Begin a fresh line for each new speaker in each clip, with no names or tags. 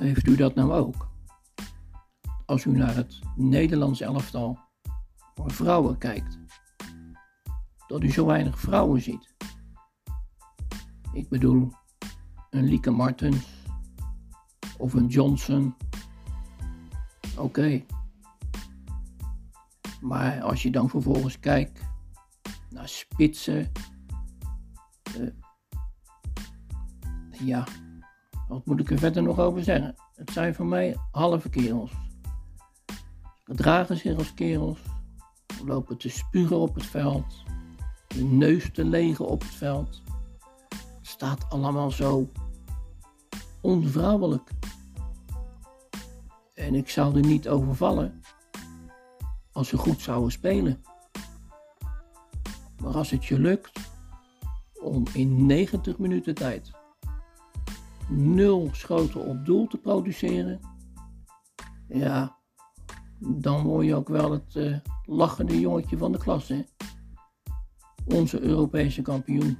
Heeft u dat nou ook? Als u naar het Nederlands elftal voor vrouwen kijkt, dat u zo weinig vrouwen ziet. Ik bedoel, een Lieke Martens of een Johnson. Oké. Maar als je dan vervolgens kijkt naar spitsen. eh, ja, wat moet ik er verder nog over zeggen? Het zijn voor mij halve kerels. Ze gedragen zich als kerels, lopen te spugen op het veld, de neus te legen op het veld. Het staat allemaal zo onvrouwelijk. En ik zou er niet over vallen als ze goed zouden spelen. Maar als het je lukt om in 90 minuten tijd nul schoten op doel te produceren, ja, dan word je ook wel het eh, lachende jongetje van de klas, hè? Onze Europese kampioen.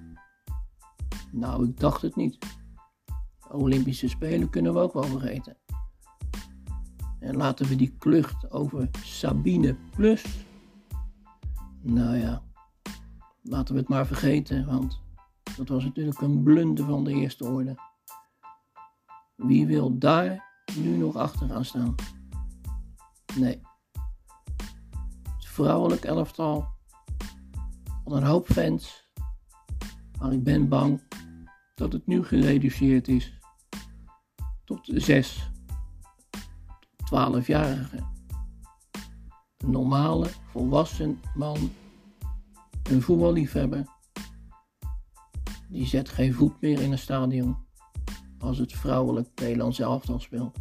Nou, ik dacht het niet. Olympische Spelen kunnen we ook wel vergeten. En laten we die klucht over Sabine Plus. Nou ja, laten we het maar vergeten, want dat was natuurlijk een blunder van de eerste orde. Wie wil daar nu nog achter gaan staan? Nee. Het vrouwelijk elftal van een hoop fans, maar ik ben bang dat het nu gereduceerd is tot zes 12-jarigen. Een normale, volwassen man, een voetballiefhebber, die zet geen voet meer in een stadion als het vrouwelijk Nederlands elftal speelt.